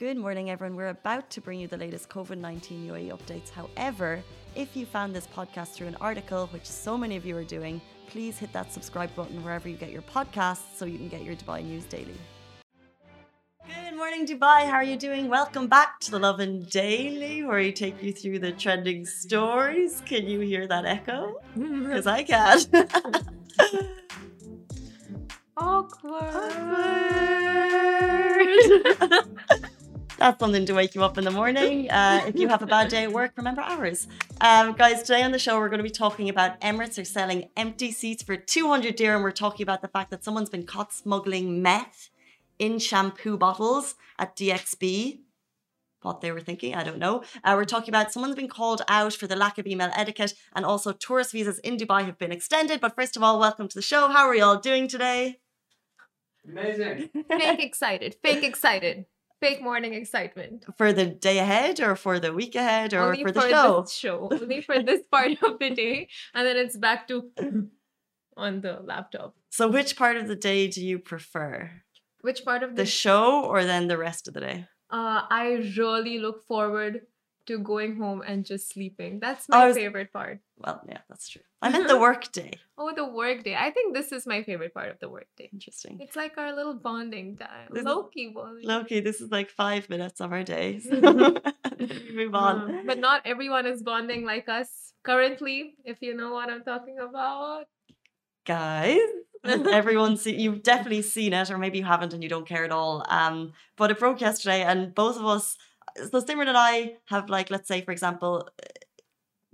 Good morning, everyone. We're about to bring you the latest COVID 19 UAE updates. However, if you found this podcast through an article, which so many of you are doing, please hit that subscribe button wherever you get your podcasts so you can get your Dubai news daily. Good morning, Dubai. How are you doing? Welcome back to the Lovin Daily, where we take you through the trending stories. Can you hear that echo? Because I can. Awkward. Awkward. That's something to wake you up in the morning. Uh, if you have a bad day at work, remember ours. Um, guys, today on the show, we're going to be talking about Emirates are selling empty seats for 200 dirham. We're talking about the fact that someone's been caught smuggling meth in shampoo bottles at DXB. What they were thinking, I don't know. Uh, we're talking about someone's been called out for the lack of email etiquette, and also tourist visas in Dubai have been extended. But first of all, welcome to the show. How are you all doing today? Amazing. Fake excited. Fake excited. Fake morning excitement. For the day ahead, or for the week ahead, or Only for the show? This show. Only for this part of the day. And then it's back to on the laptop. So, which part of the day do you prefer? Which part of the, The show or then the rest of the day? uh I really look forward to going home and just sleeping. That's my was- favorite part. Well, yeah, that's true. I meant the work day. Oh, the work day. I think this is my favorite part of the work day. Interesting. It's like our little bonding time. This key bonding. Loki, this is like five minutes of our day. So move on. But not everyone is bonding like us currently, if you know what I'm talking about. Guys, everyone's see, you've definitely seen it, or maybe you haven't and you don't care at all. Um, but it broke yesterday, and both of us, so Simran and I have like, let's say, for example,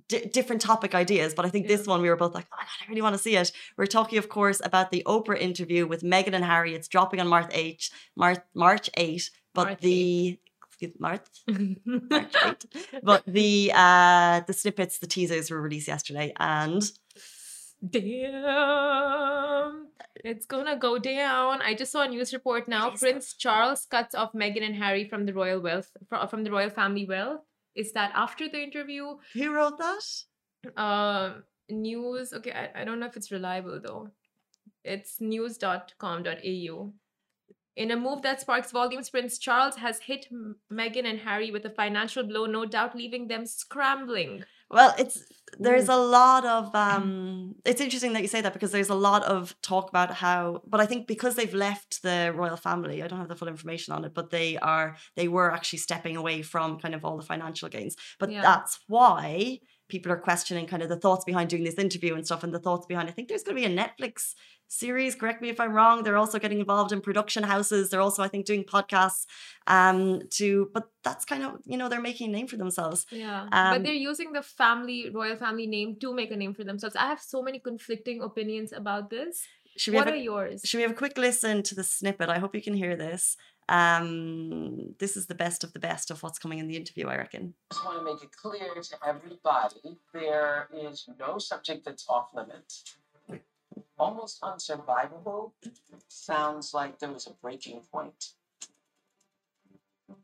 d- different topic ideas, but I think this one we were both like, oh my god, I really want to see it. We're talking, of course, about the Oprah interview with Meghan and Harry. It's dropping on March 8, March, March 8, but March the excuse March, March 8, but the uh the snippets, the teasers were released yesterday, and Damn. It's gonna go down. I just saw a news report now. Jesus. Prince Charles cuts off Meghan and Harry from the royal wealth from the royal family wealth. Is that after the interview? He wrote that? Um news. Okay, I, I don't know if it's reliable though. It's news.com.au. In a move that sparks volumes, Prince Charles has hit Meghan and Harry with a financial blow, no doubt leaving them scrambling. Well, it's there's a lot of um it's interesting that you say that because there's a lot of talk about how but I think because they've left the royal family, I don't have the full information on it, but they are they were actually stepping away from kind of all the financial gains. But Yeah. that's why people are questioning kind of the thoughts behind doing this interview and stuff and the thoughts behind I think there's going to be a Netflix series correct me if i'm wrong they're also getting involved in production houses they're also i think doing podcasts um to but that's kind of you know they're making a name for themselves Yeah. Um, but they're using the family, royal family name to make a name for themselves. I have so many conflicting opinions about this. should we What have are yours? should we have a quick listen to the snippet i hope you can hear this um this is the best of the best of what's coming in the interview i reckon I just want to make it clear to everybody there is no subject that's off limits. Almost unsurvivable sounds like there was a breaking point.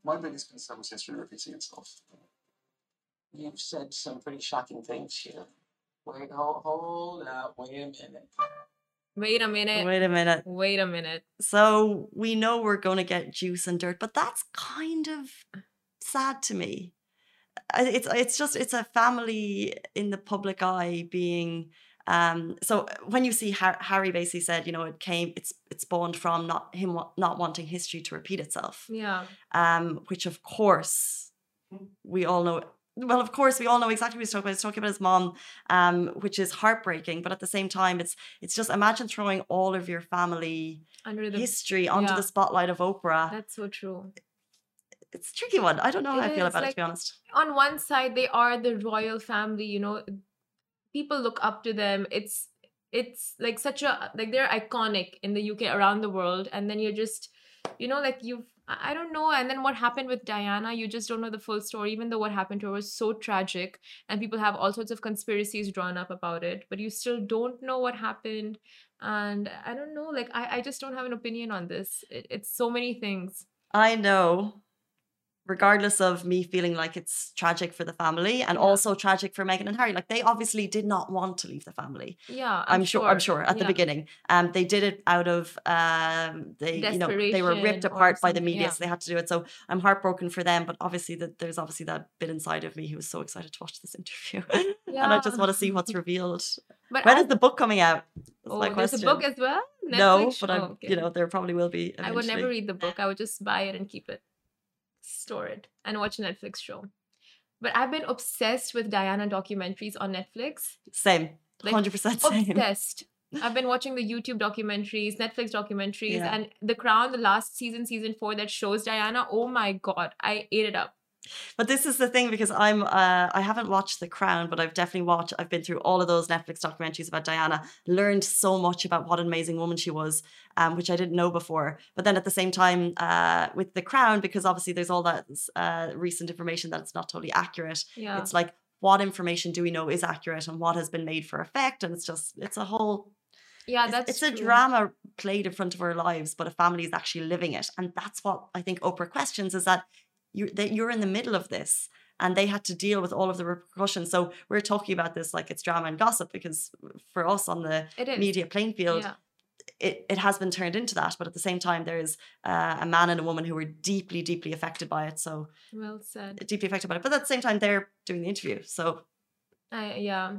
My biggest concern was history repeating itself. You've said some pretty shocking things here. Wait, hold, hold up, wait a minute. Wait a minute. wait a minute Wait a minute. So we know we're going to get juice and dirt, but that's kind of sad to me. Uh, it's it's just it's a family in the public eye being um so when you see Har- Harry basically said you know it came it's it's spawned from not him wa- not wanting history to repeat itself Yeah. um which of course we all know well of course we all know exactly what he's talking about he's talking about his mom um which is heartbreaking but at the same time it's it's just imagine throwing all of your family Under the history onto yeah. the spotlight of Oprah. That's so true. It's a tricky one. I don't know how I feel about it, to be honest. On one side, they are the royal family, you know, people look up to them. It's it's like such a like they're iconic in the UK around the world. And then you're just, you know, like you've I don't know. And then what happened with Diana, you just don't know the full story, even though what happened to her was so tragic and people have all sorts of conspiracies drawn up about it, but you still don't know what happened. And I don't know, like I, I just don't have an opinion on this. It, it's so many things. I know regardless of me feeling like it's tragic for the family and Yeah. also tragic for Meghan and Harry. Like they obviously did not want to leave the family. Yeah, I'm, sure, I'm sure at the beginning. Um they did it out of um they you know they were ripped apart by the media, yeah. so they had to do it. So I'm heartbroken for them, but obviously that there's obviously that bit inside of me who was so excited to watch this interview. and I just want to see what's revealed. But When I- is the book coming out? That's oh, there's question. a book as well. no, Netflix? but I'm Oh, okay. you know, there probably will be. I would never read the book. I would just buy it and keep it, store it, and watch a Netflix show. But I've been obsessed with Diana documentaries on Netflix. Same. Like, Hundred percent same. Obsessed. I've been watching the YouTube documentaries, Netflix documentaries, Yeah. and The Crown, the last season, season four, that shows Diana. Oh my god, I ate it up. But this is the thing because I'm uh, I haven't watched The Crown, but I've definitely watched. I've been through all of those Netflix documentaries about Diana. Learned so much about what an amazing woman she was, um, which I didn't know before. But then at the same time, uh, with The Crown, because obviously there's all that uh, recent information that it's not totally accurate. Yeah. It's like what information do we know is accurate and what has been made for effect, and it's just it's a whole yeah, it's, that's it's a true. drama played in front of our lives, but a family is actually living it, and that's what I think Oprah questions is that you that you're in the middle of this, and they had to deal with all of the repercussions. So we're talking about this like it's drama and gossip because for us on the media playing field, Yeah. it, it has been turned into that. But at the same time, there is uh, a man and a woman who were deeply, deeply affected by it. So Well said. deeply affected by it. But at the same time, they're doing the interview. So I, yeah.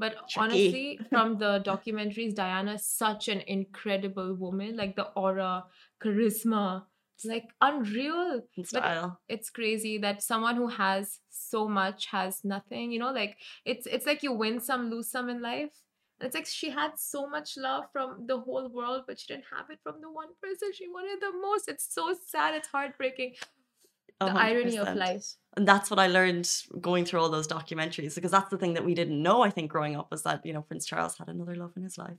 But Tricky. honestly, from the documentaries, Diana is such an incredible woman. Like the aura, charisma, like unreal. in But it's crazy that someone who has so much has nothing. You know, like it's it's like you win some, lose some in life. And It's like she had so much love from the whole world, but she didn't have it from the one person she wanted the most. It's so sad. It's heartbreaking. A The irony of life. and that's what I learned going through all those documentaries because that's the thing that we didn't know. I think growing up was that you know Prince Charles had another love in his life.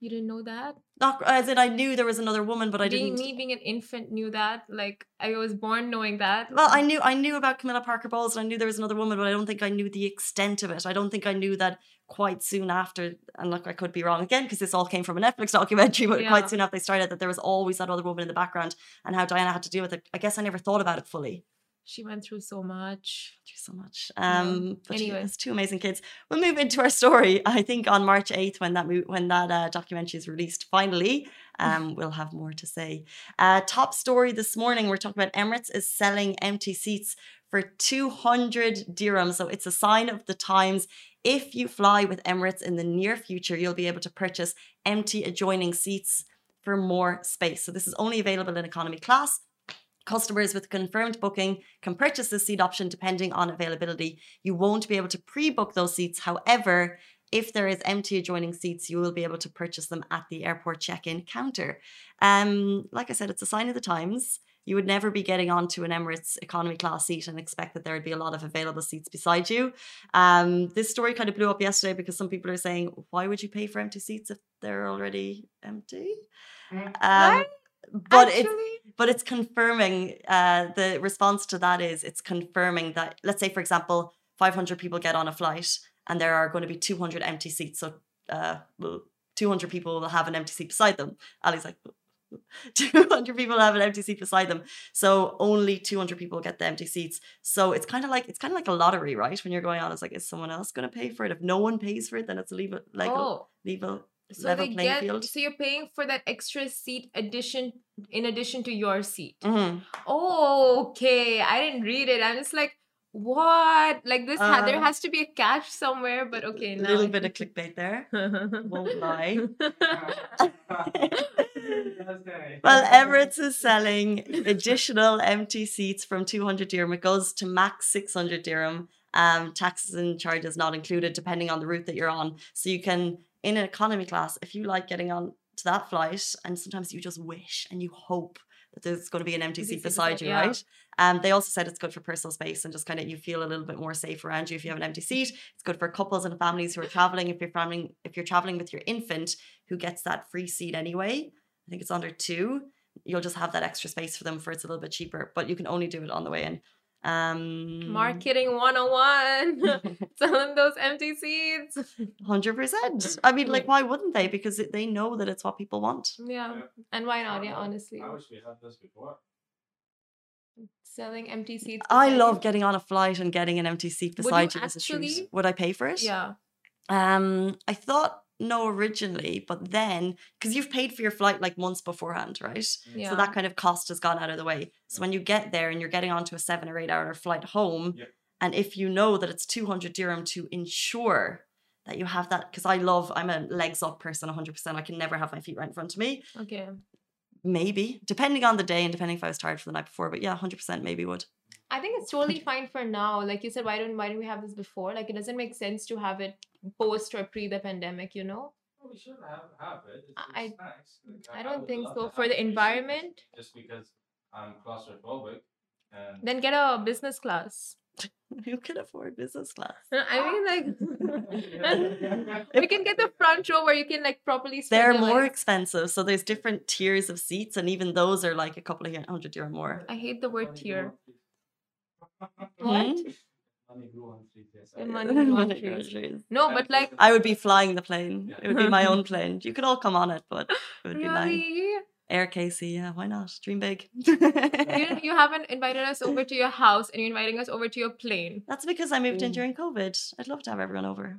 You didn't know that? Not as in I knew there was another woman, but I being didn't. me being an infant knew that. Like I was born knowing that. Well, I knew I knew about Camilla Parker Bowles and I knew there was another woman, but I don't think I knew the extent of it. I don't think I knew that quite soon after. And look, I could be wrong again because this all came from a Netflix documentary. But Yeah. quite soon after they started, that there was always that other woman in the background and how Diana had to deal with it. I guess I never thought about it fully. She went through so much. You so much. Um, but she Anyway. has two amazing kids. We'll move into our story. I think on March eighth, when that when that uh, documentary is released, finally, um, we'll have more to say. Uh, top story this morning: we're talking about Emirates is selling empty seats for two hundred dirhams. So it's a sign of the times. If you fly with Emirates in the near future, you'll be able to purchase empty adjoining seats for more space. So this is only available in economy class. Customers with confirmed booking can purchase the seat option depending on availability. You won't be able to pre book those seats. However, if there is empty adjoining seats, you will be able to purchase them at the airport check in counter. Um, like I said, it's a sign of the times. You would never be getting onto an Emirates economy class seat and expect that there would be a lot of available seats beside you. Um, this story kind of blew up yesterday because some people are saying, why would you pay for empty seats if they're already empty? Um, Right? But it's Actually, but it's confirming uh, the response to that is it's confirming that let's say for example 500 people get on a flight and there are going to be 200 empty seats so uh, well, 200 people will have an empty seat beside them. Ali's like 200 people have an empty seat beside them. So only 200 people get the empty seats. So it's kind of like it's kind of like a lottery right? When you're going on it's like is someone else going to pay for it? If no one pays for it then it's a leave it like oh, level so level they playing get field so you're paying for that extra seat addition in addition to your seat. Mhm. Oh, okay. I didn't read it. I'm just like, what? Like this? ha- there Uh, has to be a catch somewhere. But okay, a little bit of clickbait there won't lie Well, Emirates is selling additional empty seats from 200 dirham. It goes to max 600 dirham. Um, taxes and charges not included, depending on the route that you're on. So you can, in an economy class, if you like getting on to that flight, and sometimes you just wish and you hope that there's going to be an empty seat beside- you, yeah. right? Um, they also said it's good for personal space and just kind of you feel a little bit more safe around you if you have an empty seat. It's good for couples and families who are traveling. If you're traveling, if you're traveling with your infant, who gets that free seat anyway, I think it's under two. You'll just have that extra space for them for it's a little bit cheaper, but you can only do it on the way in. Um, Marketing 101. Selling those empty seats. hundred percent. I mean, like, why wouldn't they? Because they know that it's what people want. Yeah. Yeah. And why not? Yeah, honestly. I wish we had this before. Selling empty seats. I love you? getting on a flight and getting an empty seat Would beside you you as a actually? Would I pay for it? Yeah. Um, I thought no originally, but then because you've paid for your flight like months beforehand, right? Yeah. So that kind of cost has gone out of the way. So when you get there and you're getting onto a seven or eight hour flight home, Yeah. and if you know that it's 200 dirham to ensure that you have that, because I love, I'm a legs up person 100%. I can never have my feet right in front of me. Okay. Maybe, depending on the day and depending if I was tired for the night before. But yeah, 100% maybe would. I think it's totally fine for now. Like you said, why don't why don't we have this before? Like it doesn't make sense to have it post or pre the pandemic, you know? Well, we should have, have it. It's, I- it's nice. Like, I don't would think so. For the environment? Just because I'm claustrophobic. And Then get a business class. Who can afford business class? I mean like we can get the front row where you can like properly spread They're the more legs. expensive. So there's different tiers of seats, and even those are like a couple of hundred dirham more. I hate the word tier. Hmm? What? Money grew on trees, yes. The I- money grew trees. No, but like I would be flying the plane. Yeah. It would be my own plane. You could all come on it, but it would be mine. really? Air Casey, yeah, why not? Dream big. You, you haven't invited us over to your house and you're inviting us over to your plane. That's because I moved in Mm. during COVID. I'd love to have everyone over.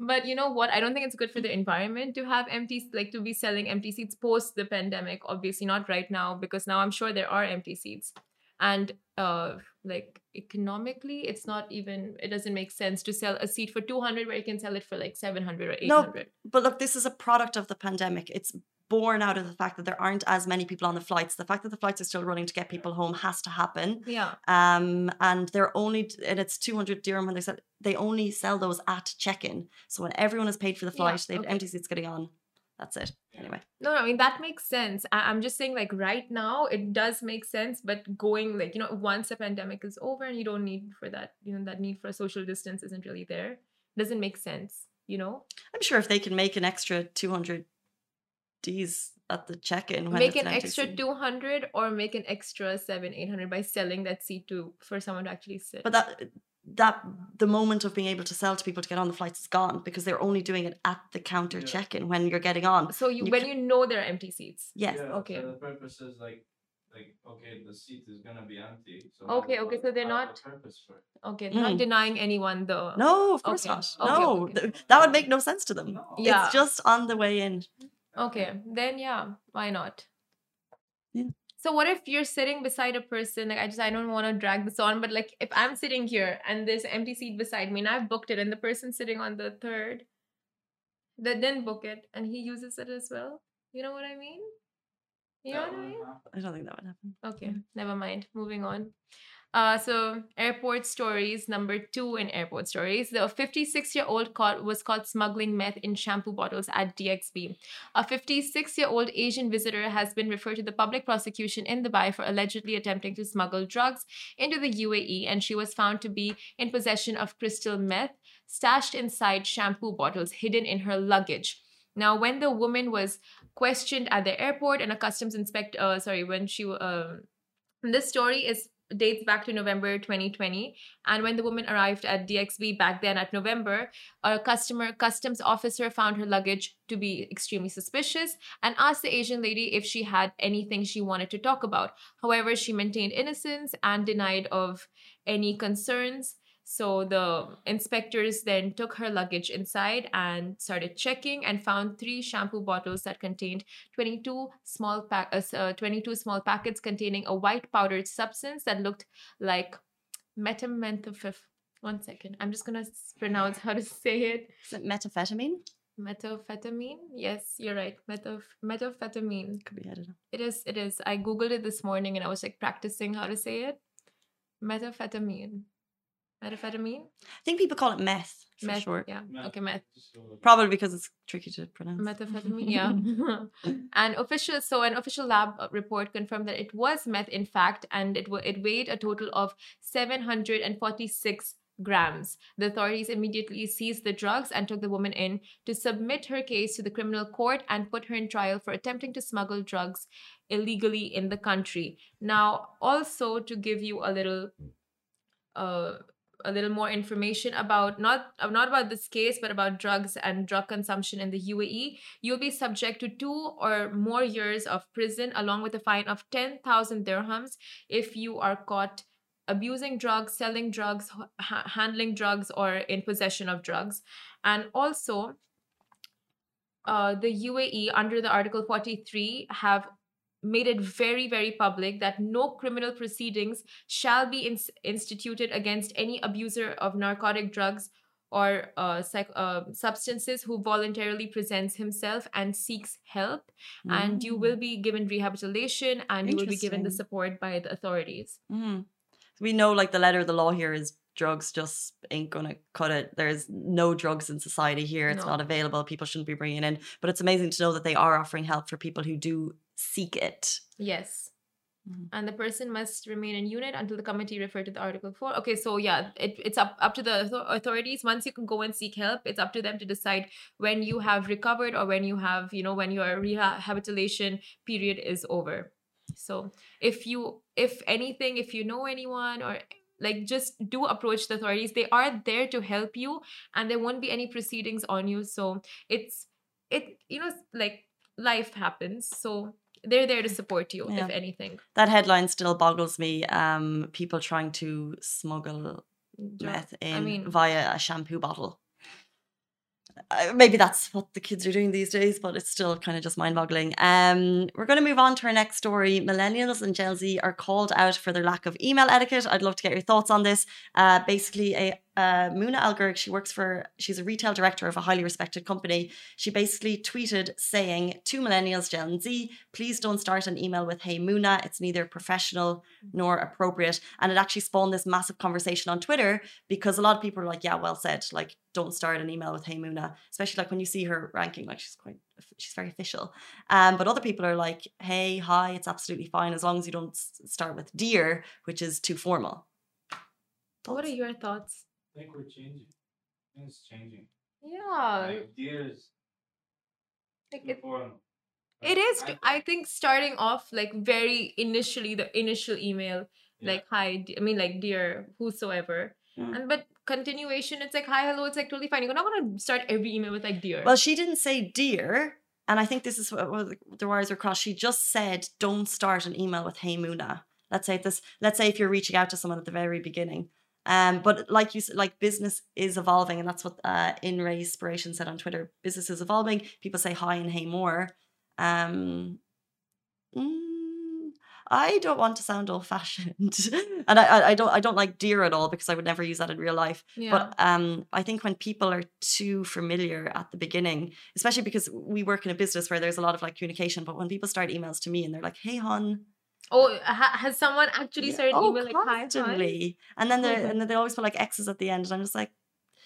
but you know what? I don't think it's good for the environment to have empty, like to be selling empty seats post the pandemic. Obviously, not right now because now I'm sure there are empty seats, and uh, like economically, it's not even. It doesn't make sense to sell a seat for two hundred where you can sell it for like seven hundred or eight No. But look, this is a product of the pandemic. It's born out of the fact that there aren't as many people on the flights. The fact that the flights are still running to get people home has to happen. Yeah. Um, and they're only and it's 200 dirham when they said they only sell those at check-in. So when everyone has paid for the Yeah, flight, they've okay. empty seats getting on. That's it. Anyway, No, no, I mean that makes sense. I- I'm just saying, like right now, it does make sense. But going, like you know, once the pandemic is over and you don't need for that, you know, that need for social distance isn't really there. Doesn't make sense, you know. I'm sure if they can make an extra 200 Ds at the check-in, when make it's an extra seat. two hundred or make an extra seven, eight hundred by selling that seat to for someone to actually sit. But that that the moment of being able to sell to people to get on the flights is gone because they're only doing it at the counter Yeah. check-in when you're getting on. so you, you when ca- you know there are empty seats. Yes. Yeah, okay. So the purpose is like, like okay, the seat is gonna be empty. So Okay, okay, so they're a- I have not- a purpose for. Okay, they're not Mm. denying anyone though No, of course Okay, not. okay, no, okay. th- that would make no sense to them. No. Yeah. It's just on the way in. Okay, then yeah, why not? Yeah. So what if you're sitting beside a person? Like I just I don't want to drag this on, but like if I'm sitting here and there's an empty seat beside me and I've booked it and the person sitting on the third that didn't book it and he uses it as well. You know what I mean? You know what I mean? I don't think that would happen. Okay, never mind. Moving on. Uh, so airport stories number two in airport stories. The 56 year old caught was caught smuggling meth in shampoo bottles at DXB. A 56 year old Asian visitor has been referred to the public prosecution in Dubai for allegedly attempting to smuggle drugs into the UAE, and she was found to be in possession of crystal meth stashed inside shampoo bottles hidden in her luggage. Now, when the woman was questioned at the airport and a customs inspector, uh, sorry, when she, um, this story is dates back to November 2020 and when the woman arrived at DXB back then at November a customer customs officer found her luggage to be extremely suspicious and asked the Asian lady if she had anything she wanted to talk about. However she maintained innocence and denied of any concerns so the inspectors then took her luggage inside and started checking and found three shampoo bottles that contained 22 small pack uh, uh, 22 small packets containing a white powdered substance that looked like metamethamphetamine. One second, I'm just gonna pronounce how to say it. Is it methamphetamine? Methamphetamine. Yes, you're right. Metaph- methamphetamine. Could be edited. It is. It is. I googled it this morning and I was like practicing how to say it. Methamphetamine. Methamphetamine. I think people call it meth for Meth. short. Yeah. Meth, Okay. Meth. just so that- Probably because it's tricky to pronounce. Methamphetamine, yeah. and official, so an official lab report confirmed that it was meth, in fact, and it it weighed a total of 746 grams. The authorities immediately seized the drugs and took the woman in to submit her case to the criminal court and put her in trial for attempting to smuggle drugs illegally in the country. Now, also to give you a little uh, a little more information about not uh, not about this case but about drugs and drug consumption in the UAE you'll be subject to 2 or more years of prison along with a fine of 10,000 dirhams if you are caught abusing drugs selling drugs ha- handling drugs or in possession of drugs. And also uh, the UAE under the article 43 have made it very, very public that no criminal proceedings shall be ins- instituted against any abuser of narcotic drugs or uh, psych- uh, substances who voluntarily presents himself and seeks help. And you will be given rehabilitation and you will be given the support by the authorities. Mm. We know like the letter of the law here is drugs just ain't gonna cut it. There's no drugs in society here. It's No. not available. People shouldn't be bringing in. But it's amazing to know that they are offering help for people who do seek it. Yes. Mhm. And the person must remain in unit until the committee referred to the article four. Okay, so yeah, it, it's up up to the authorities. Once you can go and seek help, it's up to them to decide when you have recovered or when you have, you know, when your rehabilitation period is over. So if you, if anything, if you know anyone or like just do approach the authorities. They are there to help you, and there won't be any proceedings on you. So it's it, you know, like life happens. So they're there to support you Yeah. if anything. That headline still boggles me. Um, people trying to smuggle meth in I mean, via a shampoo bottle. Uh, maybe that's what the kids are doing these days, but it's still kind of just mind boggling. Um, we're going to move on to our next story. Millennials and Gen Z are called out for their lack of email etiquette. I'd love to get your thoughts on this. Uh, basically, a uh, Muna Al Gurg, she works for, she's a retail director of a highly respected company. She basically tweeted saying to millennials, Gen Z, please don't start an email with Hey Muna. It's neither professional nor appropriate. And it actually spawned this massive conversation on Twitter because a lot of people are like, yeah, well said. Like, don't start an email with Hey Muna, especially like when you see her ranking, like she's quite, she's very official. Um, but other people are like, hey, hi, it's absolutely fine as long as you don't start with dear, which is too formal. what are your thoughts? I think we're changing. I think it's changing. Yeah, Like deers like it, it is. I- I think starting off like very initially, the initial email, yeah. like hi, I mean like dear whosoever, Mm. and but continuation, it's like hi, hello, it's like totally fine. You're not gonna start every email with like dear. Well, she didn't say dear. And I think this is what, what the- the wires are crossed. She just said, don't start an email with Hey Muna. Let's say this, let's say if you're reaching out to someone at the very beginning. Um, but like you said, like business is evolving, and that's what uh In Ray Inspiration said on Twitter. Business is evolving. People say hi and hey more. Um, mm, I don't want to sound old fashioned, and I, I I don't I don't like dear at all because I would never use that in real life. yeah, But um, I think when people are too familiar at the beginning, especially because we work in a business where there's a lot of like communication, but when people start emails to me and they're like, "Hey, hon," oh, ha- has someone actually yeah, started oh, email like hi, hi? and then they and then they always put like X's at the end, and I'm just like,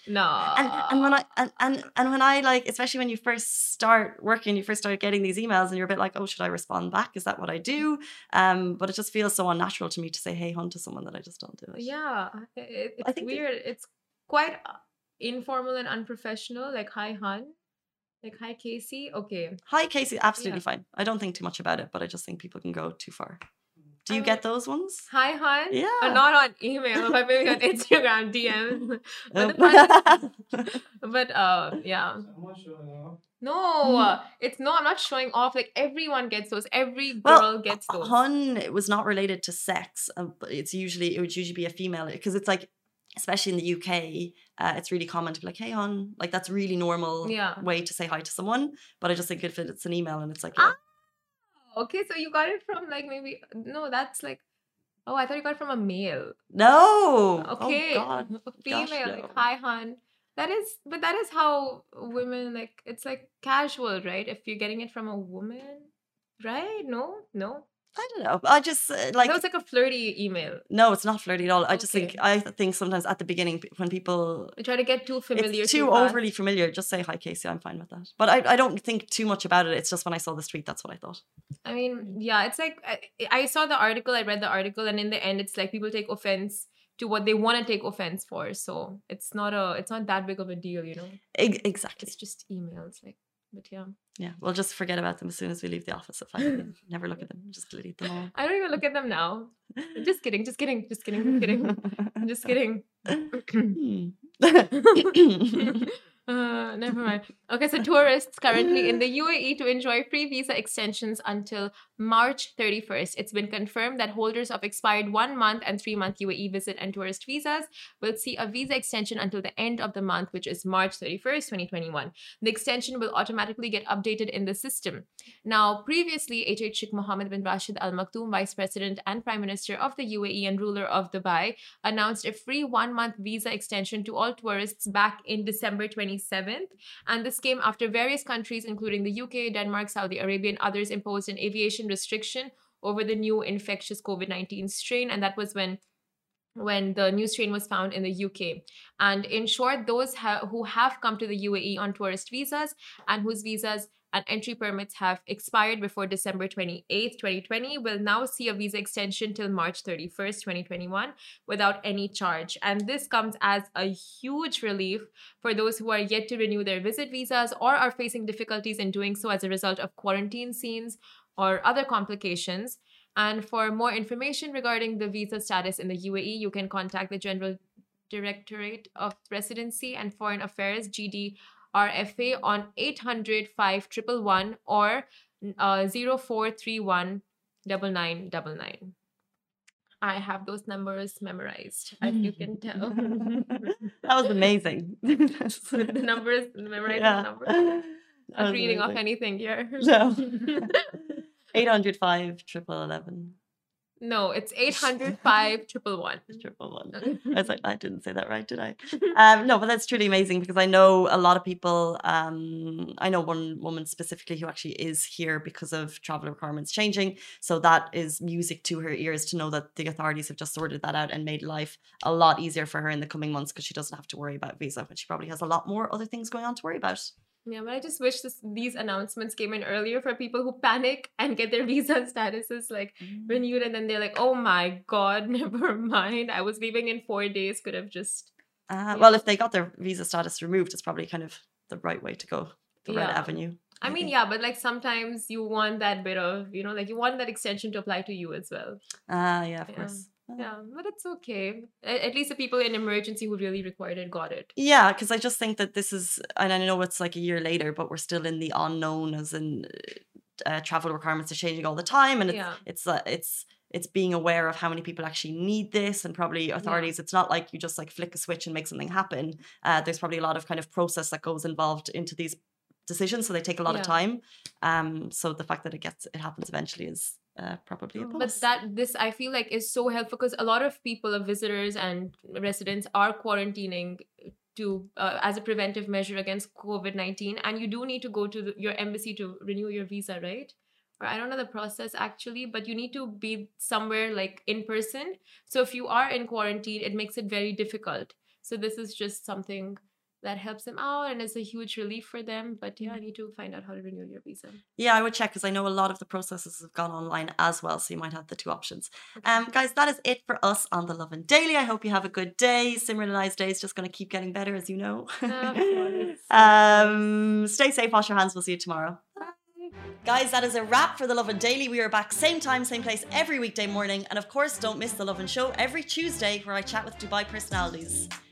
No, and and when I and, and and when I like, especially when you first start working, you first start getting these emails, and you're a bit like, "Oh, should I respond back? Is that what I do?" Um, but it just feels so unnatural to me to say, "Hey, hon," to someone that I just don't do it. yeah, it, I it's think that- weird. It's quite uh, informal and unprofessional. Like hi, hun. Like hi, Casey. Okay. Hi, Casey. Absolutely Yeah. fine. I don't think too much about it, but I just think people can go too far. Do I you mean- get those ones? Hi, hun. Uh, Yeah. not on email, but maybe on Instagram DM. But, the fact- but uh, yeah. Showing off. No, it's not. I'm not showing off. Like everyone gets those. Every girl well, gets those. hun it was not related to sex. um, It's usually it would usually be a female because it's like, especially in the UK, uh, it's really common to be like, "Hey, hun," like that's really normal Yeah. way to say hi to someone. But I just think if it's an email and it's like, Ah, Okay, so you got it from like maybe no. That's like. Oh, I thought you got it from a male. no, Okay, oh God, female gosh, like hi, hun. That is, but that is how women like. It's like casual, right? If you're getting it from a woman, right? No, no. I don't know. I just uh, like that was like a flirty email. no, it's not flirty at all. I just Okay. think I think sometimes at the beginning when people try to get too familiar. too fast. overly familiar. Just say hi, Casey. I'm fine with that. But I, I don't think too much about it. It's just when I saw this tweet, that's what I thought. I mean, yeah, it's like I, I saw the article, I read the article, and in the end, it's like people take offense to what they want to take offense for. So it's not a it's not that big of a deal, you know. Ex- exactly. It's just emails, like. But yeah, Yeah, we'll just forget about them as soon as we leave the office. If I never look at them, just delete them all. I don't even look at them now. Just kidding, just kidding, just kidding, just kidding, just kidding. Uh, never mind. Okay, so tourists currently in the UAE to enjoy free visa extensions until March 31st. It's been confirmed that holders of expired one month and three month UAE visit and tourist visas will see a visa extension until the end of the month, which is March 31st, 2021. The extension will automatically get updated in the system. Now, previously, HH Sheikh Mohammed bin Rashid Al Maktoum, Vice President and Prime Minister of the UAE and ruler of Dubai, announced a free one month visa extension to all tourists back in December 27th. And this came after various countries, including the UK, Denmark, Saudi Arabia, and others, imposed an aviation restriction over the new infectious COVID 19 strain. And that was when when the new strain was found in the UK. And in short, those ha- who have come to the UAE on tourist visas and whose visas and entry permits have expired before December 28th, 2020 will now see a visa extension till March 31st, 2021 without any charge. And this comes as a huge relief for those who are yet to renew their visit visas or are facing difficulties in doing so as a result of quarantine scenes or other complications. And for more information regarding the visa status in the UAE, you can contact the General Directorate of Residency and Foreign Affairs, GD RFA on 800 5111 or uh, 0431 9999. I have those numbers memorized, as you can tell. that was amazing. the numbers, memorizing Yeah. the numbers. Not reading off anything here. No. 805 triple eleven no, it's 800 5111. triple one. I was like, I didn't say that right, did I? Um, no, but that's truly amazing because I know a lot of people. Um, I know one woman specifically who actually is here because of travel requirements changing. So that is music to her ears to know that the authorities have just sorted that out and made life a lot easier for her in the coming months because she doesn't have to worry about visa, but she probably has a lot more other things going on to worry about. Yeah, but I just wish this, these announcements came in earlier for people who panic and get their visa statuses like renewed and then they're like, oh my god, never mind. I was leaving in four days. Could have just Uh, well, if they got their visa status removed, it's probably kind of the right way to go, the right avenue. I mean, yeah, but like sometimes you want that bit of, you know, like you want that extension to apply to you as well. Ah, yeah, of Yeah. course. Yeah, but it's okay. At least the people in emergency who really required it got it. Yeah, because I just think that this is, and I know it's like a year later, but we're still in the unknown, as in uh, travel requirements are changing all the time, and it's Yeah. it's uh, it's it's being aware of how many people actually need this, and probably authorities. It's not like you just like flick a switch and make something happen. Uh, there's probably a lot of kind of process that goes involved into these decisions, so they take a lot of time. Um, so the fact that it gets it happens eventually is uh, probably a But that this I feel like is so helpful because a lot of people, of visitors and residents, are quarantining to uh, as a preventive measure against COVID nineteen, and you do need to go to the, your embassy to renew your visa, right? Or I don't know the process actually, but you need to be somewhere like in person. So if you are in quarantine, it makes it very difficult. So this is just something that helps them out and it's a huge relief for them. But yeah, I need to find out how to renew your visa. Yeah, I would check because I know a lot of the processes have gone online as well, so you might have the two options. Um, guys, that is it for us on the Lovin Daily. I hope you have a good day. Simran and I's day is just going to keep getting better, as you know. Um, stay safe, wash your hands. We'll see you tomorrow. Guys, that is a wrap for the Lovin Daily. We are back same time, same place every weekday morning. And of course, don't miss the Lovin Show every Tuesday where I chat with Dubai personalities.